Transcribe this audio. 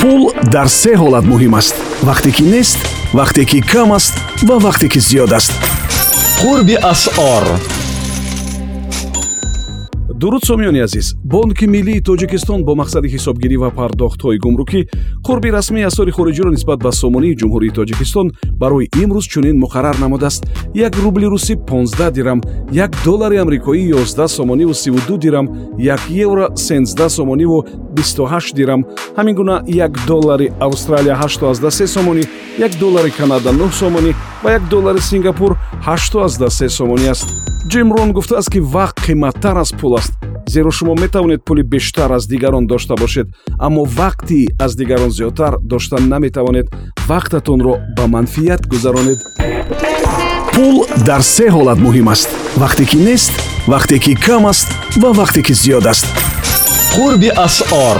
пул дар се ҳолат муҳим аст. Вақте ки нест вақте ки кам аст ва вақте ки зиёд аст. Қурби асъор дуруд сомиёни азиз бонки миллии тоҷикистон бо мақсади ҳисобгирӣ ва пардохтҳои гумрукӣ қурби расмии асъори хориҷиро нисбат ба сомонии ҷумҳурии тоҷикистон барои имрӯз чунин муқаррар намудааст. Як рубли русӣ 15 дирам як доллари амрикоӣ 11 сомониву 32 дирам як евро 13 сомониву 28 дирам. Ҳамин гуна як доллари австралия 83 сомонӣ як доллари канада 9 сомонӣ ва як доллари сингапур 83 сомонӣ аст ҷим рон гуфтааст ки вақт қиматтар аз пул аст. Зеро шумо метавонед пули бештар аз дигарон дошта бошед аммо вақти аз дигарон зиёдтар дошта наметавонед вақтатонро ба манфият гузаронед. Пул дар се ҳолат муҳим аст. Вақте ки нест вақте ки кам аст ва вақте ки зиёд аст. Қурби асъор